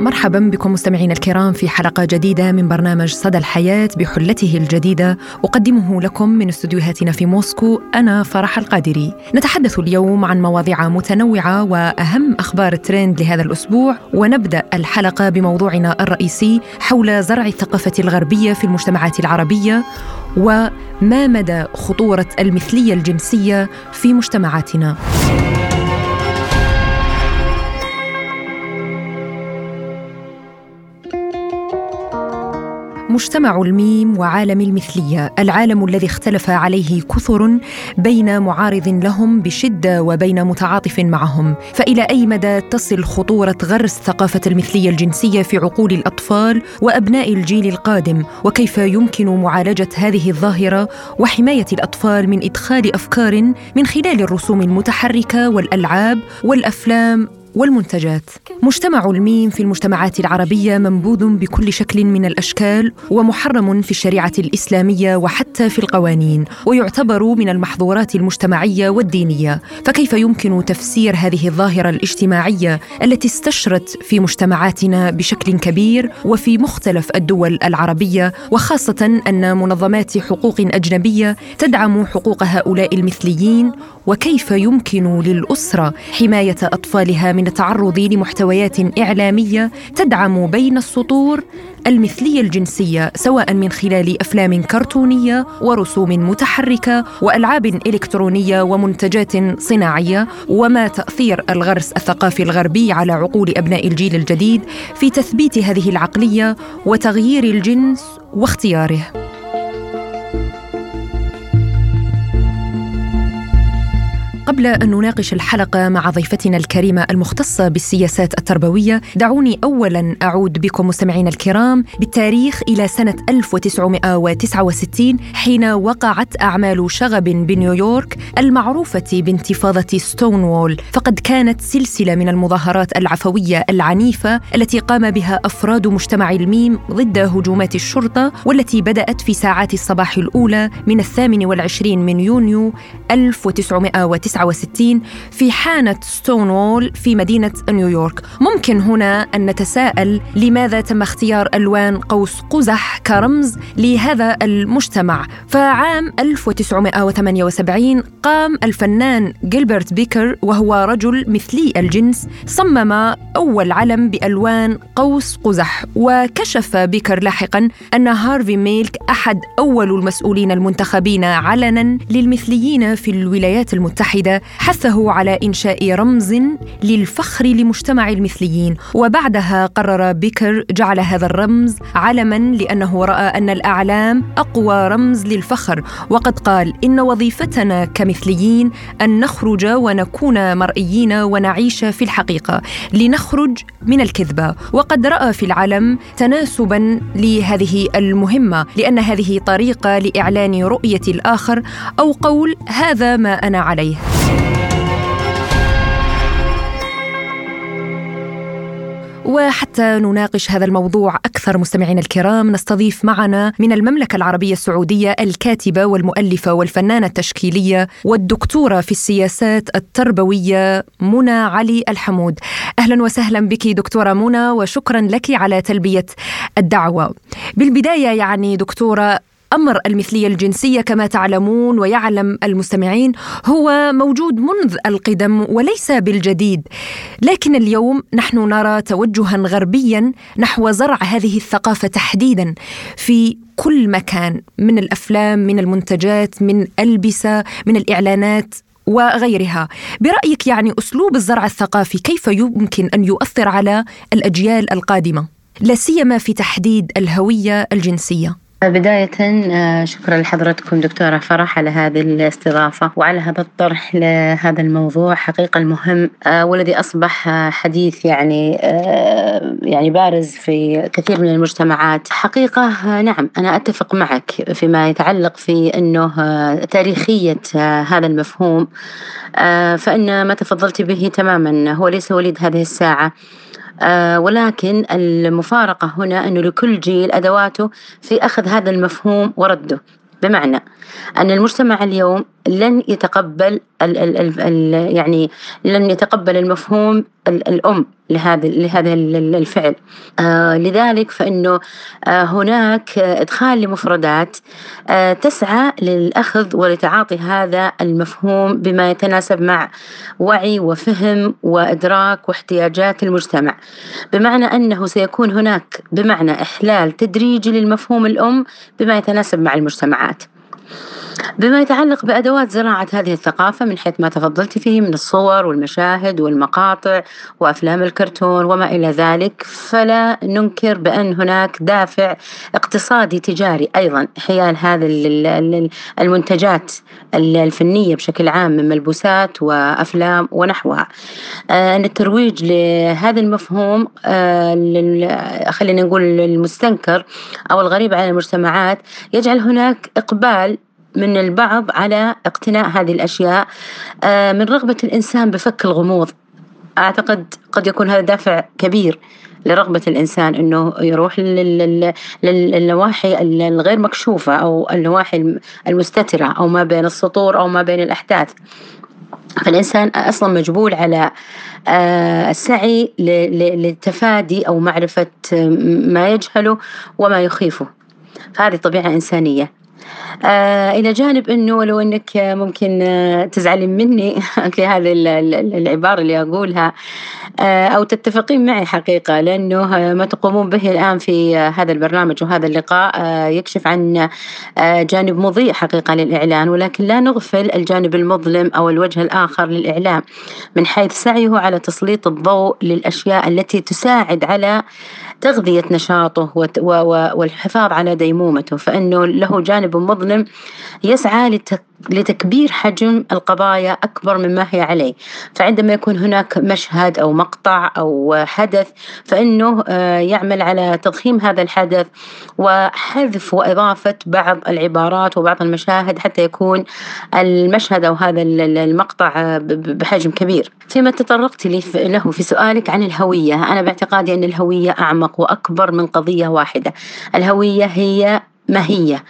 مرحبا بكم مستمعينا الكرام في حلقة جديدة من برنامج صدى الحياة بحلته الجديدة. أقدمه لكم من استديوهاتنا في موسكو أنا فرح القادري. نتحدث اليوم عن مواضيع متنوعة وأهم أخبار الترند لهذا الأسبوع ونبدأ الحلقة بموضوعنا الرئيسي حول زرع الثقافة الغربية في المجتمعات العربية وما مدى خطورة المثلية الجنسية في مجتمعاتنا. مجتمع الميم وعالم المثلية العالم الذي اختلف عليه كثر بين معارض لهم بشدة وبين متعاطف معهم. فإلى أي مدى تصل خطورة غرس ثقافة المثلية الجنسية في عقول الأطفال وأبناء الجيل القادم؟ وكيف يمكن معالجة هذه الظاهرة وحماية الأطفال من إدخال أفكار من خلال الرسوم المتحركة والألعاب والأفلام والمنتجات. مجتمع الميم في المجتمعات العربية منبوذ بكل شكل من الأشكال ومحرم في الشريعة الإسلامية وحتى في القوانين ويعتبر من المحظورات المجتمعية والدينية. فكيف يمكن تفسير هذه الظاهرة الاجتماعية التي استشرت في مجتمعاتنا بشكل كبير وفي مختلف الدول العربية؟ وخاصة أن منظمات حقوق أجنبية تدعم حقوق هؤلاء المثليين وكيف يمكن للأسرة حماية أطفالها من التعرض لمحتويات إعلامية تدعم بين السطور المثلية الجنسية سواء من خلال أفلام كرتونية ورسوم متحركة وألعاب إلكترونية ومنتجات صناعية وما تأثير الغرس الثقافي الغربي على عقول أبناء الجيل الجديد في تثبيت هذه العقلية وتغيير الجنس واختياره. قبل أن نناقش الحلقة مع ضيفتنا الكريمة المختصة بالسياسات التربوية دعوني أولا أعود بكم مستمعينا الكرام بالتاريخ إلى سنة 1969 حين وقعت أعمال شغب بنيويورك المعروفة بانتفاضة ستون وول فقد كانت سلسلة من المظاهرات العفوية العنيفة التي قام بها أفراد مجتمع الميم ضد هجومات الشرطة والتي بدأت في ساعات الصباح الأولى من الثامن والعشرين من يونيو 1969 1969 في حانة ستون وول في مدينة نيويورك. ممكن هنا أن نتساءل لماذا تم اختيار ألوان قوس قزح كرمز لهذا المجتمع. فعام 1978 قام الفنان جيلبرت بيكر وهو رجل مثلي الجنس صمم أول علم بألوان قوس قزح وكشف بيكر لاحقا أن هارفي ميلك أحد أول المسؤولين المنتخبين علنا للمثليين في الولايات المتحدة. حثه على إنشاء رمز للفخر لمجتمع المثليين. وبعدها قرر بيكر جعل هذا الرمز علما لأنه رأى أن الأعلام أقوى رمز للفخر. وقد قال إن وظيفتنا كمثليين أن نخرج ونكون مرئيين ونعيش في الحقيقة لنخرج من الكذبة وقد رأى في العلم تناسبا لهذه المهمة لأن هذه طريقة لإعلان رؤية الآخر أو قول هذا ما أنا عليه. وحتى نناقش هذا الموضوع أكثر مستمعينا الكرام نستضيف معنا من المملكة العربية السعودية الكاتبة والمؤلفة والفنانة التشكيلية والدكتورة في السياسات التربوية منى علي الحمود. أهلا وسهلا بك دكتورة منى وشكرا لك على تلبية الدعوة. بالبداية يعني دكتورة أمر المثلية الجنسية كما تعلمون ويعلم المستمعين هو موجود منذ القدم وليس بالجديد. لكن اليوم نحن نرى توجها غربيا نحو زرع هذه الثقافة تحديدا في كل مكان من الأفلام من المنتجات من ألبسة من الإعلانات وغيرها. برأيك يعني أسلوب الزرع الثقافي كيف يمكن أن يؤثر على الأجيال القادمة؟ لا سيما في تحديد الهوية الجنسية. بداية آه، شكرا لحضرتكم دكتورة فرح على هذه الاستضافة وعلى هذا الطرح لهذا الموضوع حقيقة المهم آه، والذي أصبح حديث يعني آه، يعني بارز في كثير من المجتمعات. حقيقة نعم أنا أتفق معك فيما يتعلق في أنه تاريخية هذا المفهوم فإن ما تفضلت به تماما هو ليس وليد هذه الساعة. آه، ولكن المفارقة هنا أنه لكل جيل أدواته في أخذ هذا المفهوم ورده. بمعنى أن المجتمع اليوم لن يتقبل ال ال ال ال يعني لن يتقبل المفهوم الأم لهذا لهذا الفعل. آه لذلك فإنه آه هناك إدخال لمفردات آه تسعى للأخذ ولتعاطي هذا المفهوم بما يتناسب مع وعي وفهم وإدراك واحتياجات المجتمع. بمعنى أنه سيكون هناك بمعنى إحلال تدريجي للمفهوم الأم بما يتناسب مع المجتمعات. بما يتعلق بأدوات زراعة هذه الثقافة من حيث ما تفضلت فيه من الصور والمشاهد والمقاطع وأفلام الكرتون وما إلى ذلك فلا ننكر بأن هناك دافع اقتصادي تجاري أيضا حيال هذه المنتجات الفنية بشكل عام من ملبوسات وأفلام ونحوها. آه، أن الترويج لهذا المفهوم آه، خلينا نقول المستنكر أو الغريب على المجتمعات يجعل هناك إقبال من البعض على اقتناء هذه الأشياء آه، من رغبة الإنسان بفك الغموض. أعتقد قد يكون هذا دافع كبير. لرغبة الإنسان إنه يروح للنواحي الغير مكشوفة أو النواحي المستترة أو ما بين السطور أو ما بين الأحداث. فالإنسان أصلا مجبول على آه، السعي للتفادي أو معرفة ما يجهله وما يخيفه. فهذه طبيعة إنسانية. آه إلى جانب إنه لو إنك ممكن آه، تزعلين مني في هذه العبارة اللي أقولها. آه أو تتفقين معي حقيقة لأنه ما تقومون به الآن في هذا البرنامج وهذا اللقاء يكشف عن جانب مضيء حقيقة للإعلان. ولكن لا نغفل الجانب المظلم أو الوجه الآخر للإعلام من حيث سعيه على تسليط الضوء للأشياء التي تساعد على تغذية نشاطه والحفاظ على ديمومته فإنه له جانب مظلم يسعى لتكبير حجم القضايا أكبر مما هي عليه. فعندما يكون هناك مشهد أو مقطع أو حدث فإنه آه، يعمل على تضخيم هذا الحدث وحذف وإضافة بعض العبارات وبعض المشاهد حتى يكون المشهد أو هذا المقطع آه، بحجم كبير. فيما تطرقت له في سؤالك عن الهوية. أنا باعتقادي أن الهوية أعمق. وأكبر من قضية واحدة. الهوية هي ماهية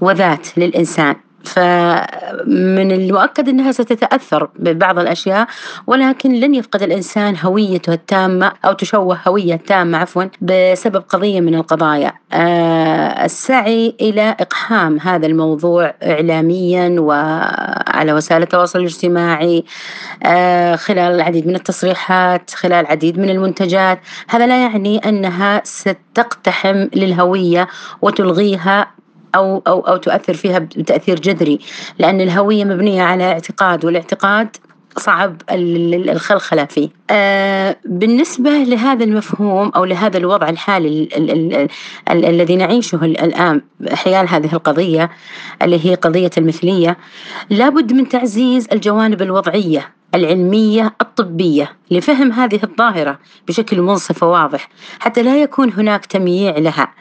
وذات للإنسان. فمن المؤكد أنها ستتأثر ببعض الأشياء ولكن لن يفقد الإنسان هويته التامة أو تشوه هوية تامة عفوا بسبب قضية من القضايا. آه السعي إلى إقحام هذا الموضوع إعلاميا وعلى وسائل التواصل الاجتماعي آه خلال العديد من التصريحات خلال العديد من المنتجات. هذا لا يعني أنها ستقتحم للهوية وتلغيها أو أو أو تؤثر فيها بتأثير جذري لأن الهوية مبنية على اعتقاد والاعتقاد صعب الخلخلة فيه. آه بالنسبة لهذا المفهوم أو لهذا الوضع الحالي الذي نعيشه الآن حيال هذه القضية اللي هي قضية المثلية لابد من تعزيز الجوانب الوضعية العلمية الطبية لفهم هذه الظاهرة بشكل منصف وواضح حتى لا يكون هناك تمييع لها.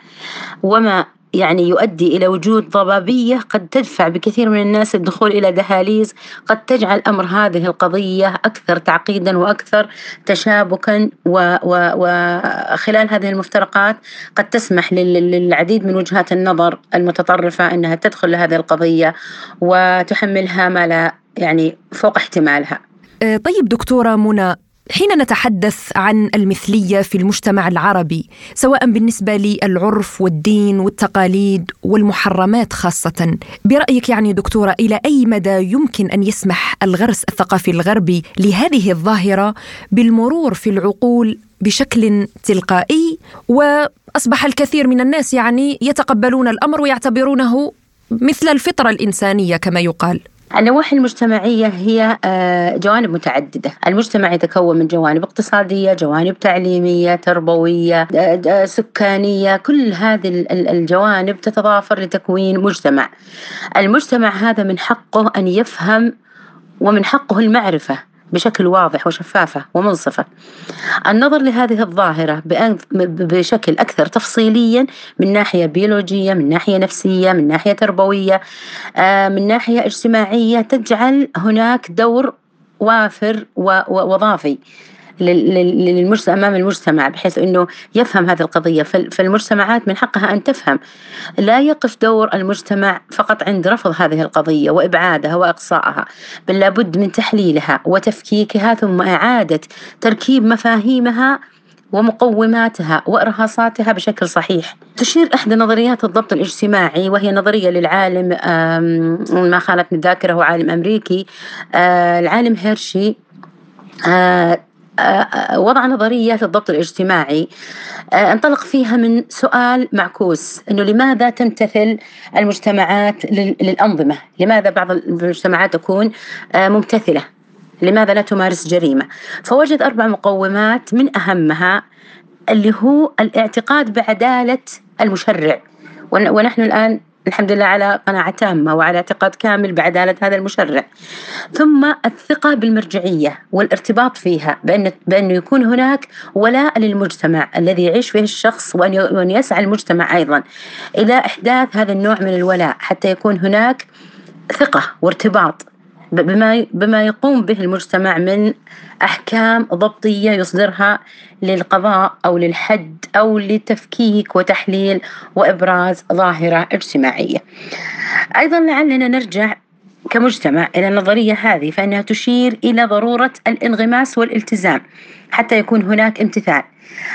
وما يعني يؤدي إلى وجود ضبابية قد تدفع بكثير من الناس الدخول إلى دهاليز قد تجعل أمر هذه القضية أكثر تعقيدا وأكثر تشابكا وخلال هذه المفترقات قد تسمح للعديد من وجهات النظر المتطرفة أنها تدخل لهذه القضية وتحملها ما لا يعني فوق احتمالها. أه، طيب دكتورة منى حين نتحدث عن المثلية في المجتمع العربي سواء بالنسبة للعرف والدين والتقاليد والمحرمات خاصة برأيك يعني دكتورة إلى أي مدى يمكن أن يسمح الغرس الثقافي الغربي لهذه الظاهرة بالمرور في العقول بشكل تلقائي؟ وأصبح الكثير من الناس يعني يتقبلون الأمر ويعتبرونه مثل الفطرة الإنسانية كما يقال. النواحي المجتمعية هي آه، جوانب متعددة. المجتمع يتكون من جوانب اقتصادية جوانب تعليمية تربوية آه، آه، سكانية. كل هذه الجوانب تتضافر لتكوين مجتمع. المجتمع هذا من حقه أن يفهم ومن حقه المعرفة. بشكل واضح وشفافة ومنصفة. النظر لهذه الظاهرة بشكل أكثر تفصيليا من ناحية بيولوجية من ناحية نفسية من ناحية تربوية آه، من ناحية اجتماعية تجعل هناك دور وافر ووظافي للمجتمع أمام المجتمع بحيث إنه يفهم هذه القضية فالمجتمعات من حقها أن تفهم لا يقف دور المجتمع فقط عند رفض هذه القضية وإبعادها وإقصائها بل لابد من تحليلها وتفكيكها ثم إعادة تركيب مفاهيمها ومقوماتها وإرهاصاتها بشكل صحيح. تشير إحدى نظريات الضبط الاجتماعي وهي نظرية للعالم ما خانتني الذاكره هو عالم أمريكي آه، العالم هيرشي آه، وضع نظريات الضبط الاجتماعي. انطلق فيها من سؤال معكوس إنه لماذا تمتثل المجتمعات للأنظمة؟ لماذا بعض المجتمعات تكون ممتثلة؟ لماذا لا تمارس جريمة؟ فوجد أربع مقومات من أهمها اللي هو الاعتقاد بعدالة المشرع. ونحن الآن الحمد لله على قناعة تامة وعلى اعتقاد كامل بعدالة هذا المشرع. ثم الثقة بالمرجعية والارتباط فيها بأن بأنه يكون هناك ولاء للمجتمع الذي يعيش فيه الشخص وأن يسعى المجتمع أيضا. إلى إحداث هذا النوع من الولاء حتى يكون هناك ثقة وارتباط بما بما يقوم به المجتمع من أحكام ضبطية يصدرها للقضاء أو للحد أو لتفكيك وتحليل وإبراز ظاهرة اجتماعية. أيضا لعلنا نرجع كمجتمع إلى النظرية هذه فإنها تشير إلى ضرورة الانغماس والالتزام حتى يكون هناك امتثال.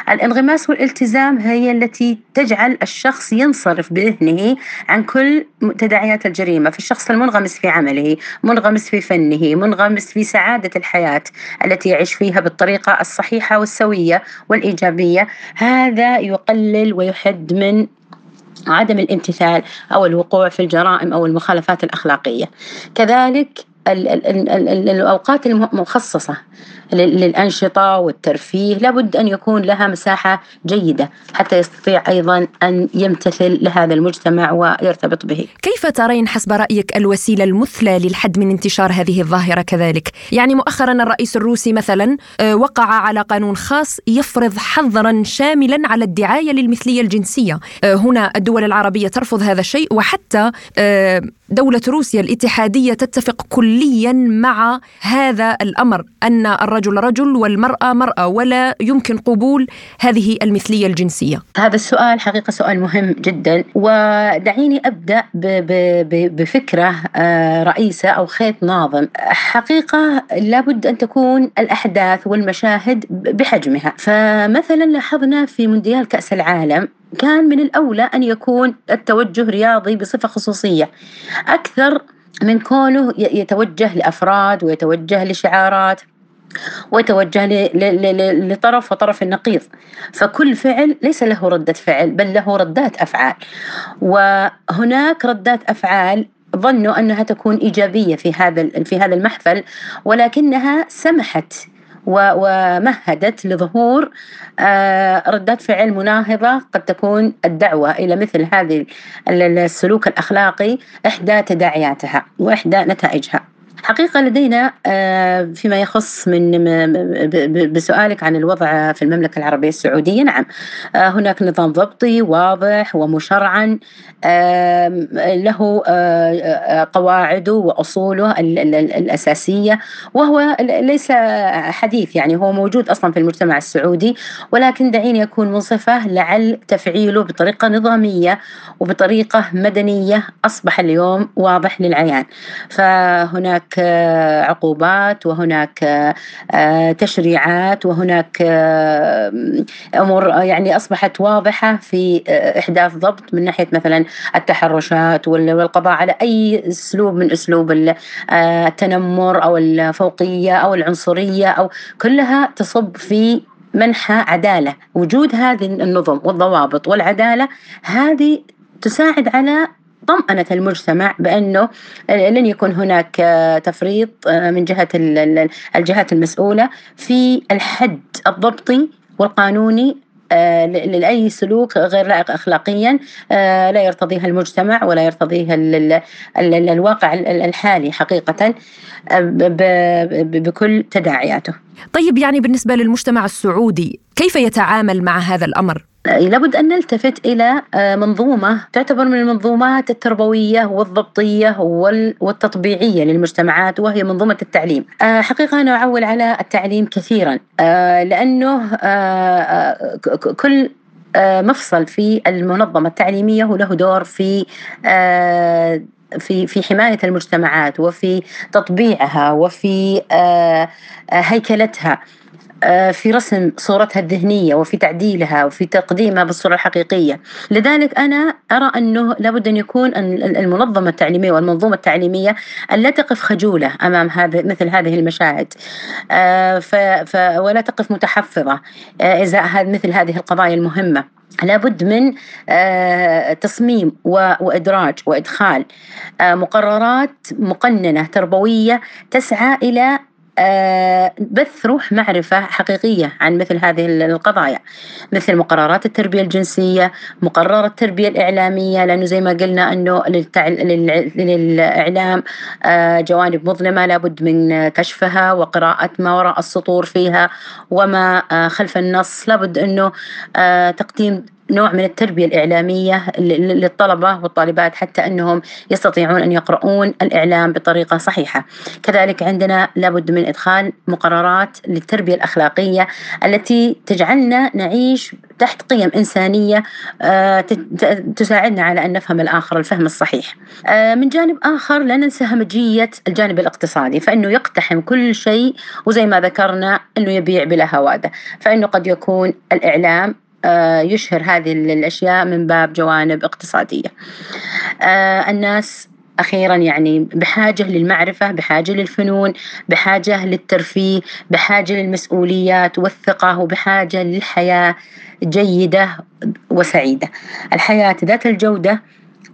الانغماس والالتزام هي التي تجعل الشخص ينصرف بذهنه عن كل تداعيات الجريمة، فالشخص المنغمس في عمله، منغمس في فنه، منغمس في سعادة الحياة التي يعيش فيها بالطريقة الصحيحة والسوية والإيجابية، هذا يقلل ويحد من عدم الامتثال أو الوقوع في الجرائم أو المخالفات الأخلاقية. كذلك الأوقات المخصصة للأنشطة والترفيه. لابد أن يكون لها مساحة جيدة حتى يستطيع أيضا أن يمتثل لهذا المجتمع ويرتبط به. كيف ترين حسب رأيك الوسيلة المثلى للحد من انتشار هذه الظاهرة كذلك؟ يعني مؤخرا الرئيس الروسي مثلا آه، وقع على قانون خاص يفرض حظرا شاملا على الدعاية للمثلية الجنسية. آه، هنا الدول العربية ترفض هذا الشيء وحتى آه، دولة روسيا الاتحادية تتفق كليا مع هذا الأمر أن الرجل رجل والمرأة مرأة ولا يمكن قبول هذه المثلية الجنسية. هذا السؤال حقيقة سؤال مهم جدا ودعيني أبدأ بفكرة آه، رئيسة أو خيط ناظم. حقيقة لابد أن تكون الأحداث والمشاهد بحجمها. فمثلا لاحظنا في مونديال كأس العالم كان من الأولى أن يكون التوجه رياضي بصفة خصوصية. أكثر من كونه يتوجه لأفراد ويتوجه لشعارات ويتوجه لطرف وطرف النقيض. فكل فعل ليس له ردة فعل بل له ردات أفعال. وهناك ردات أفعال ظنوا أنها تكون إيجابية في هذا في هذا المحفل ولكنها سمحت ومهدت لظهور آه، ردات فعل مناهضة قد تكون الدعوة إلى مثل هذه السلوك الأخلاقي إحدى تداعياتها وإحدى نتائجها. حقيقة لدينا آه، فيما يخص من بسؤالك عن الوضع في المملكة العربية السعودية. نعم آه، هناك نظام ضبطي واضح ومشرعا له آه، قواعده وأصوله الأساسية وهو ليس حديث يعني هو موجود أصلا في المجتمع السعودي ولكن دعيني أكون منصفة لعل تفعيله بطريقة نظامية وبطريقة مدنية أصبح اليوم واضح للعيان. فهناك عقوبات وهناك آه، تشريعات وهناك آه، أمور يعني أصبحت واضحة في آه، إحداث ضبط من ناحية مثلا التحرشات والقضاء على أي أسلوب من أسلوب التنمر أو الفوقية أو العنصرية أو كلها تصب في منحى عدالة، وجود هذه النظم والضوابط والعدالة هذه تساعد على طمأنة المجتمع بأنه لن يكون هناك تفريط من جهة الجهات المسؤولة في الحد الضبطي والقانوني آه، لأي سلوك غير لائق أخلاقيا آه، لا يرتضيها المجتمع ولا يرتضيها الواقع الحالي حقيقة آه، بكل تداعياته طيب يعني بالنسبة للمجتمع السعودي كيف يتعامل مع هذا الأمر؟ لابد أن نلتفت إلى منظومة تعتبر من المنظومات التربوية والضبطية والتطبيعية للمجتمعات وهي منظومة التعليم. حقيقة أنا أعول على التعليم كثيرا لأنه كل مفصل في المنظمة التعليمية وله دور في في في حماية المجتمعات وفي تطبيعها وفي هيكلتها آه، في رسم صورتها الذهنية وفي تعديلها وفي تقديمها بالصورة الحقيقية. لذلك أنا أرى أنه لابد أن يكون المنظمة التعليمية والمنظومة التعليمية أن لا تقف خجولة أمام هذا مثل هذه المشاهد. آه، ولا تقف متحفظة آه، إزاء مثل هذه القضايا المهمة. لابد من تصميم وإدراج وإدخال مقررات مقننة تربوية تسعى إلى آه، بث روح معرفة حقيقية عن مثل هذه القضايا مثل مقررات التربية الجنسية مقررات التربية الإعلامية لأنه زي ما قلنا أنه. للإعلام آه، جوانب مظلمة لابد من كشفها وقراءة ما وراء السطور فيها وما آه، خلف النص لابد أنه تقديم نوع من التربية الإعلامية للطلبة والطالبات حتى أنهم يستطيعون أن يقرؤون الإعلام بطريقة صحيحة. كذلك عندنا لابد من إدخال مقررات للتربية الأخلاقية التي تجعلنا نعيش تحت قيم إنسانية آه، تساعدنا على أن نفهم الآخر الفهم الصحيح. آه، من جانب آخر لا ننسى همجية الجانب الاقتصادي فإنه يقتحم كل شيء وزي ما ذكرنا أنه يبيع بلا هوادة فإنه قد يكون الإعلام يشهر هذه الأشياء من باب جوانب اقتصادية. آه، الناس أخيرا يعني بحاجة للمعرفة بحاجة للفنون بحاجة للترفيه بحاجة للمسؤوليات والثقة وبحاجة للحياة جيدة وسعيدة. الحياة ذات الجودة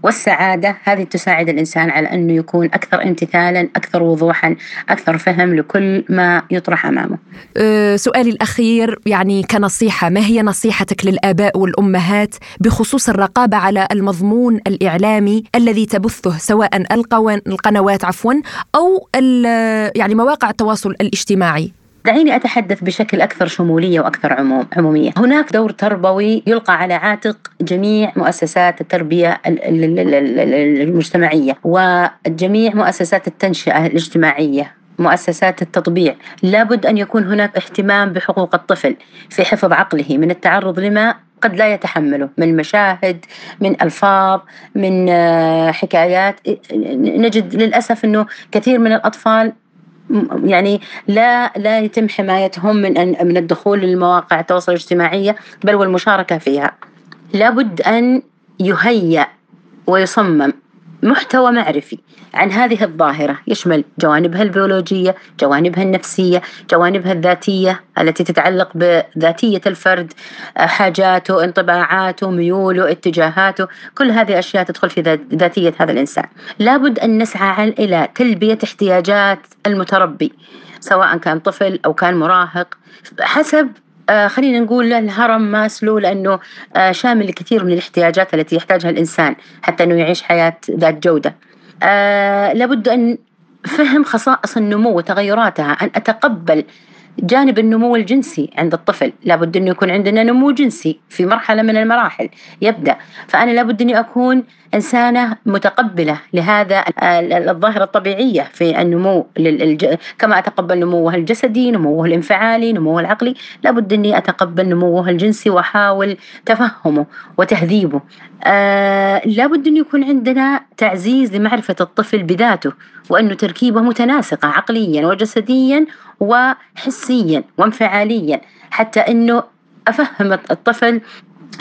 والسعادة هذه تساعد الإنسان على أنه يكون أكثر امتثالا أكثر وضوحا أكثر فهم لكل ما يطرح أمامه. أه سؤالي الأخير يعني كنصيحة ما هي نصيحتك للآباء والأمهات بخصوص الرقابة على المضمون الإعلامي الذي تبثه سواء القنوات عفوا أو يعني مواقع التواصل الاجتماعي؟ دعيني أتحدث بشكل أكثر شمولية وأكثر عموم عمومية. هناك دور تربوي يلقى على عاتق جميع مؤسسات التربية المجتمعية وجميع مؤسسات التنشئة الاجتماعية مؤسسات التطبيع. لابد أن يكون هناك اهتمام بحقوق الطفل في حفظ عقله من التعرض لما قد لا يتحمله من مشاهد من ألفاظ من آه، حكايات. نجد للأسف أنه كثير من الأطفال يعني لا لا يتم حمايتهم من من الدخول للمواقع التواصل الاجتماعية بل والمشاركة فيها. لابد أن يهيأ ويصمم. محتوى معرفي عن هذه الظاهرة. يشمل جوانبها البيولوجية جوانبها النفسية جوانبها الذاتية التي تتعلق بذاتية الفرد حاجاته انطباعاته ميوله اتجاهاته. كل هذه أشياء تدخل في ذاتية هذا الإنسان. لابد أن نسعى إلى تلبية احتياجات المتربي سواء كان طفل أو كان مراهق حسب آه خلينا نقول الهرم ماسلو لأنه آه شامل لكثير من الاحتياجات التي يحتاجها الإنسان حتى أنه يعيش حياة ذات جودة. آه لابد أن فهم خصائص النمو وتغيراتها أن أتقبل جانب النمو الجنسي عند الطفل. لابد أنه يكون عندنا نمو جنسي في مرحلة من المراحل يبدأ. فأنا لابد أني أكون إنسانة متقبلة لهذا الظاهرة الطبيعية في النمو كما أتقبل نموه الجسدي نموه الانفعالي نموه العقلي لابد أني أتقبل نموه الجنسي وأحاول تفهمه وتهذيبه. آه لابد أن يكون عندنا تعزيز لمعرفة الطفل بذاته وأنه تركيبه متناسقة عقليا وجسديا وحسيا وانفعاليا حتى أنه أفهم الطفل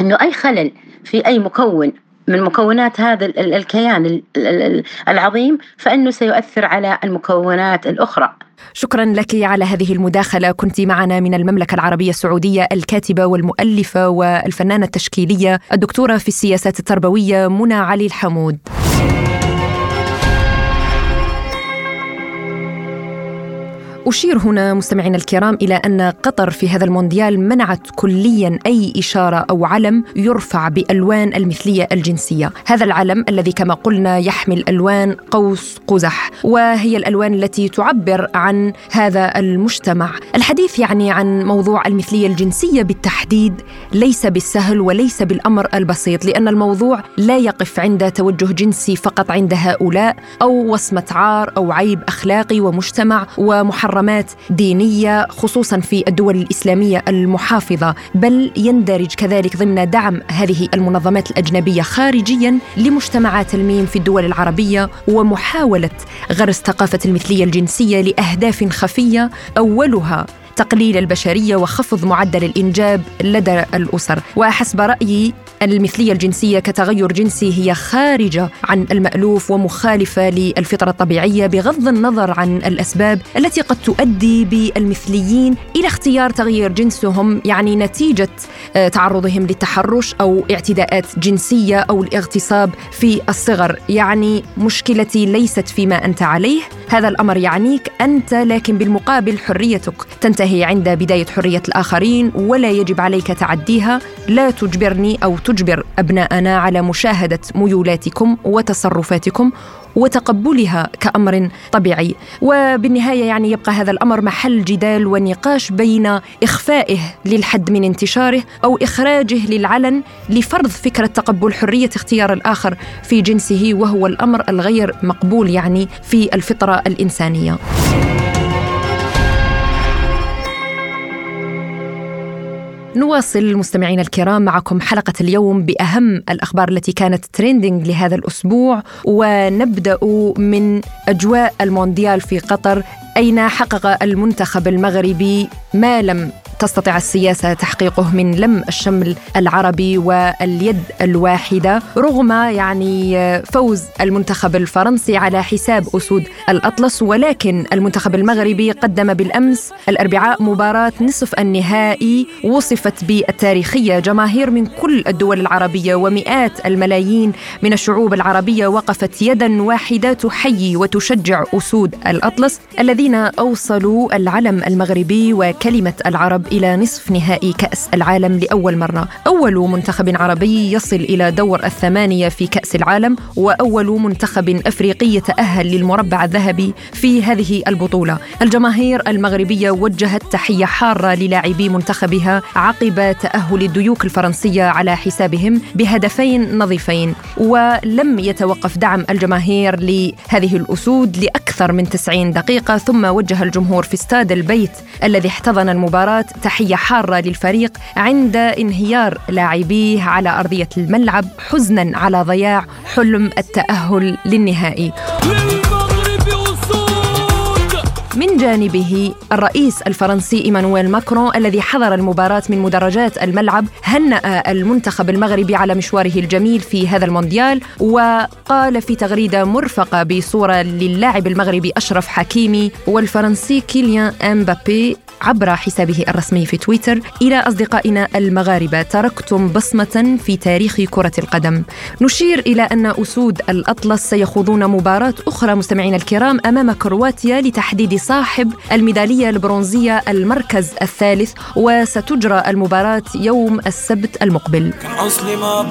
أنه أي خلل في أي مكون من مكونات هذا الكيان العظيم فإنه سيؤثر على المكونات الأخرى. شكرا لك على هذه المداخلة. كنت معنا من المملكة العربية السعودية الكاتبة والمؤلفة والفنانة التشكيلية الدكتورة في السياسات التربوية منى علي الحمود. أشير هنا مستمعينا الكرام إلى أن قطر في هذا المونديال منعت كليا أي إشارة أو علم يرفع بألوان المثلية الجنسية. هذا العلم الذي كما قلنا يحمل ألوان قوس قزح وهي الألوان التي تعبر عن هذا المجتمع. الحديث يعني عن موضوع المثلية الجنسية بالتحديد ليس بالسهل وليس بالأمر البسيط لأن الموضوع لا يقف عند توجه جنسي فقط عند هؤلاء أو وصمة عار أو عيب أخلاقي ومجتمع ومحرمات دينية خصوصا في الدول الإسلامية المحافظة. بل يندرج كذلك ضمن دعم هذه المنظمات الأجنبية خارجيا لمجتمعات الميم في الدول العربية ومحاولة غرس ثقافة المثلية الجنسية لأهداف خفية أولها تقليل البشريه وخفض معدل الإنجاب لدى الأسر. وحسب رأيي المثلية الجنسية كتغير جنسي هي خارجة عن المألوف ومخالفة للفطرة الطبيعية بغض النظر عن الأسباب التي قد تؤدي بالمثليين إلى اختيار تغيير جنسهم يعني نتيجة آه، تعرضهم للتحرش أو اعتداءات جنسية أو الاغتصاب في الصغر. يعني مشكلتي ليست فيما أنت عليه هذا الأمر يعنيك أنت لكن بالمقابل حريتك تنتهي عند بداية حرية الآخرين ولا يجب عليك تعديها. لا تجبرني أو تجبر أبناءنا على مشاهدة ميولاتكم وتصرفاتكم. وتقبلها كأمر طبيعي. وبالنهاية يعني يبقى هذا الأمر محل جدال ونقاش بين إخفائه للحد من انتشاره أو إخراجه للعلن لفرض فكرة تقبل حرية اختيار الآخر في جنسه وهو الأمر الغير مقبول يعني في الفطرة الإنسانية. نواصل مستمعينا الكرام معكم حلقة اليوم بأهم الأخبار التي كانت تريندينج لهذا الأسبوع ونبدأ من أجواء المونديال في قطر أين حقق المنتخب المغربي ما لم تستطيع السياسة تحقيقه من لم الشمل العربي واليد الواحدة. رغم يعني فوز المنتخب الفرنسي على حساب أسود الأطلس ولكن المنتخب المغربي قدم بالأمس الأربعاء مباراة نصف النهائي وصفت بالتاريخية جماهير من كل الدول العربية ومئات الملايين من الشعوب العربية وقفت يدا واحدة تحيي وتشجع أسود الأطلس الذين أوصلوا العلم المغربي وكلمة العرب إلى نصف نهائي كأس العالم لأول مرة. أول منتخب عربي يصل إلى دور الثمانية في كأس العالم وأول منتخب أفريقي يتأهل للمربع الذهبي في هذه البطولة. الجماهير المغربية وجهت تحية حارة للاعبي منتخبها عقب تأهل الديوك الفرنسية على حسابهم بهدفين نظيفين. ولم يتوقف دعم الجماهير لهذه الأسود لأكثر من 90 دقيقة ثم وجه الجمهور في استاد البيت الذي احتضن المباراة تحية حارة للفريق عند انهيار لاعبيه على أرضية الملعب حزنا على ضياع حلم التأهل للنهائي. من جانبه الرئيس الفرنسي إيمانويل ماكرون الذي حضر المباراة من مدرجات الملعب هنأ المنتخب المغربي على مشواره الجميل في هذا المونديال وقال في تغريدة مرفقة بصورة للاعب المغربي أشرف حكيمي والفرنسي كيليان امبابي عبر حسابه الرسمي في تويتر إلى أصدقائنا المغاربة. تركتم بصمة في تاريخ كرة القدم. نشير إلى أن أسود الأطلس سيخوضون مباراة أخرى مستمعينا الكرام أمام كرواتيا لتحديد صاحب الميدالية البرونزية المركز الثالث وستجرى المباراة يوم السبت المقبل. كان أصلي ما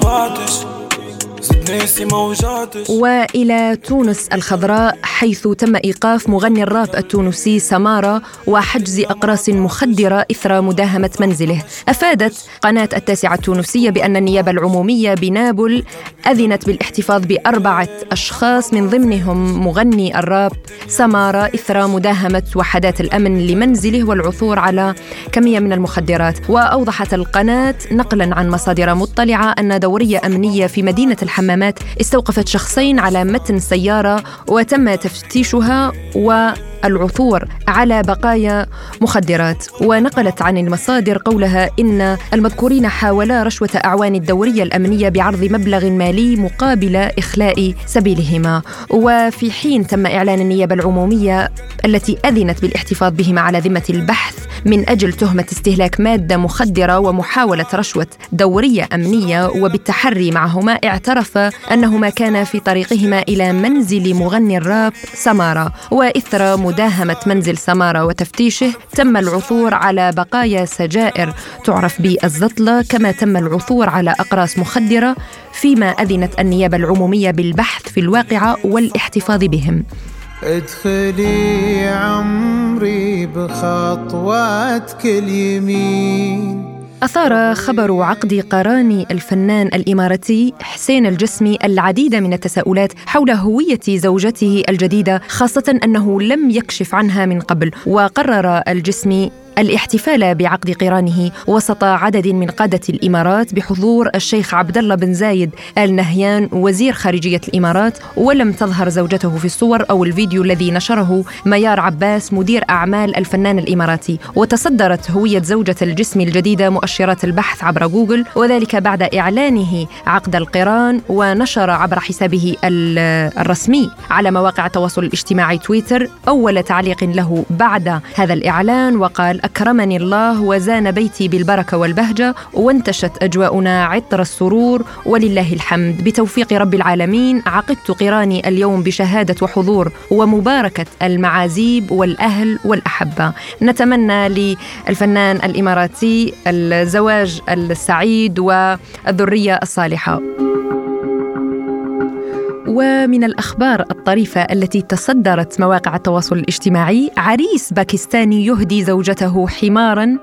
وإلى تونس الخضراء حيث تم إيقاف مغني الراب التونسي سماره وحجز أقراص مخدرة إثر مداهمة منزله. أفادت قناة التاسعة التونسية بأن النيابة العمومية بنابل أذنت بالاحتفاظ بأربعة أشخاص من ضمنهم مغني الراب سماره إثر مداهمة وحدات الأمن لمنزله والعثور على كمية من المخدرات. وأوضحت القناة نقلا عن مصادر مطلعة أن دورية أمنية في مدينة الحمامات استوقفت شخصين على متن سيارة وتم تفتيشها والعثور على بقايا مخدرات. ونقلت عن المصادر قولها إن المذكورين حاولا رشوة أعوان الدورية الأمنية بعرض مبلغ مالي مقابل إخلاء سبيلهما. وفي حين تم إعلان النيابة العمومية التي أذنت بالاحتفاظ بهما على ذمة البحث من أجل تهمة استهلاك مادة مخدرة ومحاولة رشوة دورية أمنية وبالتحري معهما اعترف أنهما كانا في طريقهما إلى منزل مغني الراب سمارة. وإثر مداهمة منزل سمارة وتفتيشه تم العثور على بقايا سجائر. تعرف بالزطلة كما تم العثور على أقراص مخدرة فيما أذنت النيابة العمومية بالبحث في الواقعة والاحتفاظ بهم. ادخلي عمري بخطواتك اليمين. أثار خبر عقد قران الفنان الإماراتي حسين الجسمي العديد من التساؤلات حول هوية زوجته الجديدة خاصة أنه لم يكشف عنها من قبل وقرر الجسمي الاحتفال بعقد قرانه وسط عدد من قادة الإمارات بحضور الشيخ عبد الله بن زايد آل نهيان وزير خارجية الإمارات ولم تظهر زوجته في الصور أو الفيديو الذي نشره ميار عباس مدير أعمال الفنان الإماراتي. وتصدرت هوية زوجة الجسم الجديدة مؤشرات البحث عبر جوجل وذلك بعد إعلانه عقد القران ونشر عبر حسابه الرسمي على مواقع التواصل الاجتماعي تويتر أول تعليق له بعد هذا الإعلان وقال أكرمني الله وزان بيتي بالبركة والبهجة وانتشت أجواؤنا عطر السرور ولله الحمد. بتوفيق رب العالمين عقدت قراني اليوم بشهادة وحضور ومباركة المعازيب والأهل والأحبة. نتمنى للفنان الإماراتي الزواج السعيد والذرية الصالحة. ومن الأخبار الطريفة التي تصدرت مواقع التواصل الاجتماعي عريس باكستاني يهدي زوجته حمارا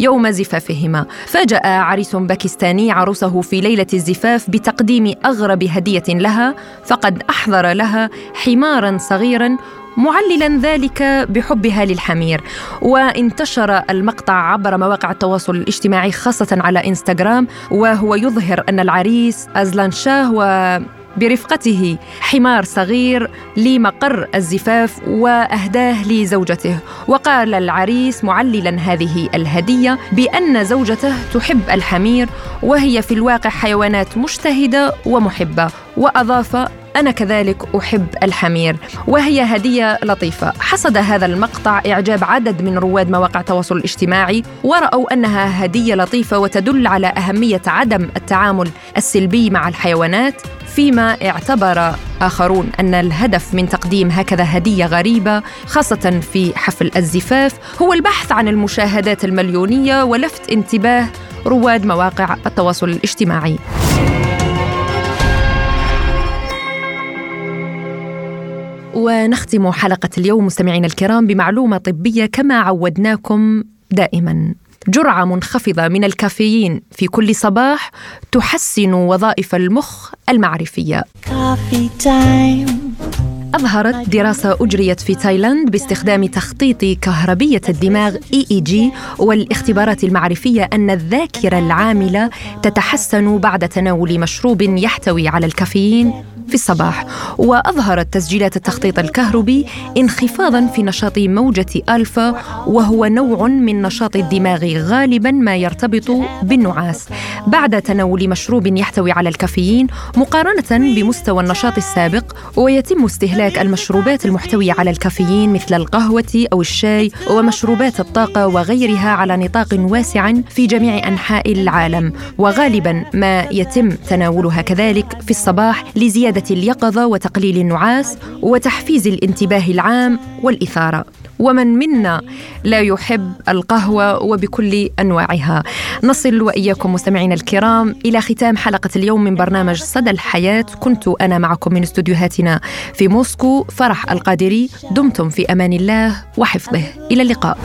يوم زفافهما. فاجأ عريس باكستاني عروسه في ليلة الزفاف بتقديم أغرب هدية لها فقد أحضر لها حمارا صغيرا معللا ذلك بحبها للحمير. وانتشر المقطع عبر مواقع التواصل الاجتماعي خاصة على إنستغرام وهو يظهر أن العريس أزلان شاه و برفقته. حمار صغير لمقر الزفاف وأهداه لزوجته. وقال العريس معللا هذه الهدية بأن زوجته تحب الحمير وهي في الواقع حيوانات مجتهدة ومحبة. وأضاف أنا كذلك أحب الحمير. وهي هدية لطيفة. حصد هذا المقطع إعجاب عدد من رواد مواقع التواصل الاجتماعي ورأوا أنها هدية لطيفة وتدل على أهمية عدم التعامل السلبي مع الحيوانات. فيما اعتبر آخرون أن الهدف من تقديم هكذا هدية غريبة خاصة في حفل الزفاف هو البحث عن المشاهدات المليونية ولفت انتباه رواد مواقع التواصل الاجتماعي. ونختم حلقة اليوم مستمعينا الكرام بمعلومة طبية كما عودناكم دائما. جرعة منخفضة من الكافيين في كل صباح تحسن وظائف المخ المعرفية. أظهرت دراسة أجريت في تايلاند باستخدام تخطيط كهربية الدماغ EEG والاختبارات المعرفية أن الذاكرة العاملة تتحسن بعد تناول مشروب يحتوي على الكافيين. في الصباح وأظهرت تسجيلات التخطيط الكهربي انخفاضا في نشاط موجة ألفا وهو نوع من نشاط الدماغ غالبا ما يرتبط بالنعاس. بعد تناول مشروب يحتوي على الكافيين مقارنة بمستوى النشاط السابق ويتم استهلاك المشروبات المحتوية على الكافيين مثل القهوة أو الشاي ومشروبات الطاقة وغيرها على نطاق واسع في جميع أنحاء العالم. وغالبا ما يتم تناولها كذلك في الصباح لزيادة زيادة اليقظة وتقليل النعاس وتحفيز الانتباه العام والإثارة. ومن منا لا يحب القهوة وبكل أنواعها. نصل وإياكم مستمعينا الكرام إلى ختام حلقة اليوم من برنامج صدى الحياة. كنت أنا معكم من استديوهاتنا في موسكو فرح القادري. دمتم في أمان الله وحفظه. إلى اللقاء.